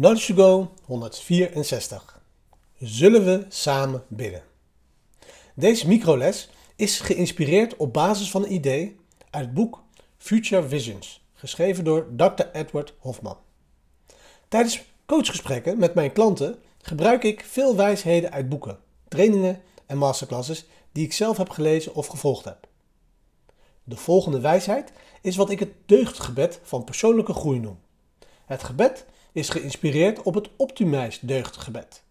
Knowledge to Go 164. Zullen we samen bidden? Deze microles is geïnspireerd op basis van een idee uit het boek Future Visions, geschreven door Dr. Edward Hofman. Tijdens coachgesprekken met mijn klanten gebruik ik veel wijsheden uit boeken, trainingen en masterclasses die ik zelf heb gelezen of gevolgd heb. De volgende wijsheid is wat ik het deugdgebed van persoonlijke groei noem. Het gebed is geïnspireerd op het Optimize deugdgebed.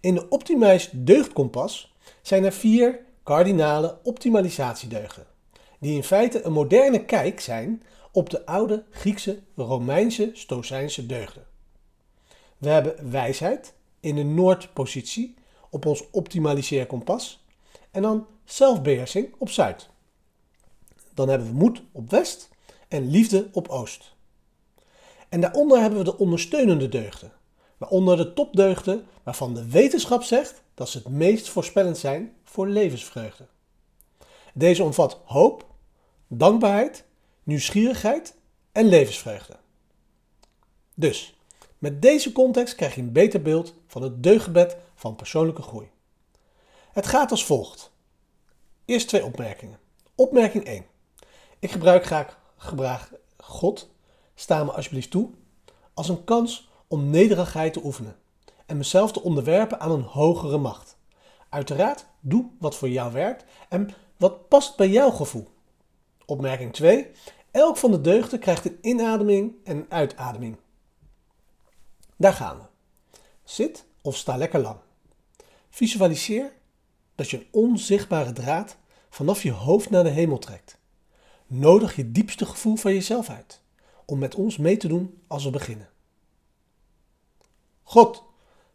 In de Optimize deugdkompas zijn er vier kardinale optimalisatiedeugden, die in feite een moderne kijk zijn op de oude Griekse, Romeinse, Stoïcijnse deugden. We hebben wijsheid in de noordpositie op ons optimaliseerkompas en dan zelfbeheersing op zuid. Dan hebben we moed op west en liefde op oost. En daaronder hebben we de ondersteunende deugden, waaronder de topdeugden waarvan de wetenschap zegt dat ze het meest voorspellend zijn voor levensvreugde. Deze omvat hoop, dankbaarheid, nieuwsgierigheid en levensvreugde. Dus, met deze context krijg je een beter beeld van het deugdgebed van persoonlijke groei. Het gaat als volgt. Eerst twee opmerkingen. Opmerking 1. Ik gebruik graag, graag God, sta me alsjeblieft toe, als een kans om nederigheid te oefenen en mezelf te onderwerpen aan een hogere macht. Uiteraard, doe wat voor jou werkt en wat past bij jouw gevoel. Opmerking 2. Elk van de deugden krijgt een inademing en een uitademing. Daar gaan we. Zit of sta lekker lang. Visualiseer dat je een onzichtbare draad vanaf je hoofd naar de hemel trekt. Nodig je diepste gevoel van jezelf uit om met ons mee te doen als we beginnen. God,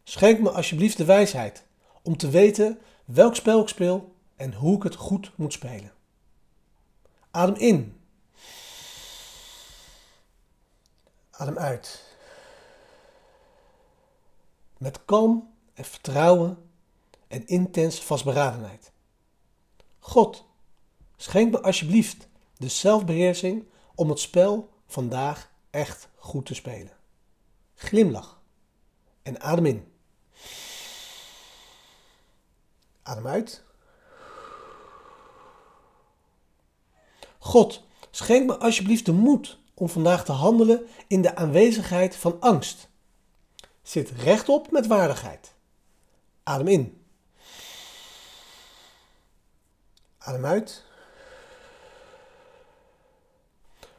schenk me alsjeblieft de wijsheid om te weten welk spel ik speel en hoe ik het goed moet spelen. Adem in. Adem uit. Met kalm en vertrouwen en intens vastberadenheid. God, schenk me alsjeblieft de zelfbeheersing om het spel vandaag echt goed te spelen. Glimlach en adem in. Adem uit. God, schenk me alsjeblieft de moed om vandaag te handelen in de aanwezigheid van angst. Zit rechtop met waardigheid. Adem in. Adem uit.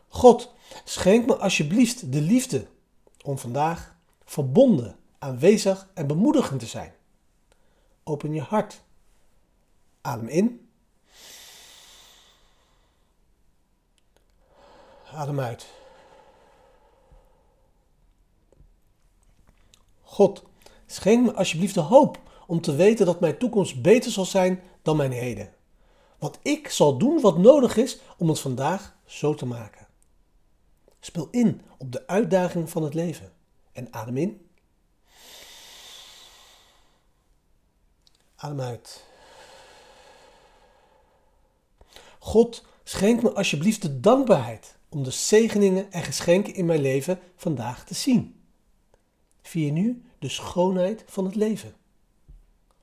God, schenk me alsjeblieft de liefde om vandaag verbonden, aanwezig en bemoedigend te zijn. Open je hart. Adem in. Adem uit. God, schenk me alsjeblieft de hoop om te weten dat mijn toekomst beter zal zijn dan mijn heden. Want ik zal doen wat nodig is om het vandaag zo te maken. Speel in op de uitdaging van het leven en adem in. Adem uit. God, schenk me alsjeblieft de dankbaarheid om de zegeningen en geschenken in mijn leven vandaag te zien. Vier nu de schoonheid van het leven.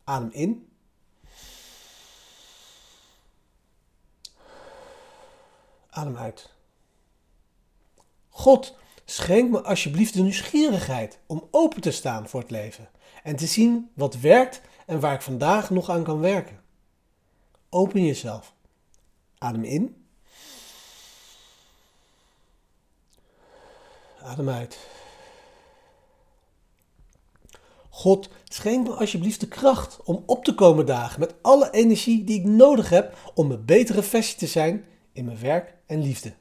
Adem in. Adem uit. God, schenk me alsjeblieft de nieuwsgierigheid om open te staan voor het leven en te zien wat werkt en waar ik vandaag nog aan kan werken. Open jezelf. Adem in. Adem uit. God, schenk me alsjeblieft de kracht om op te komen dagen met alle energie die ik nodig heb om een betere versie te zijn in mijn werk en liefde.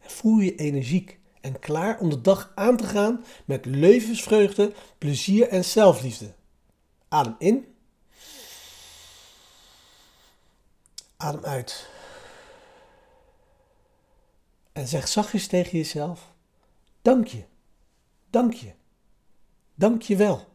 En voel je energiek en klaar om de dag aan te gaan met levensvreugde, plezier en zelfliefde. Adem in. Adem uit. En zeg zachtjes tegen jezelf: Dank je, dank je, dank je wel.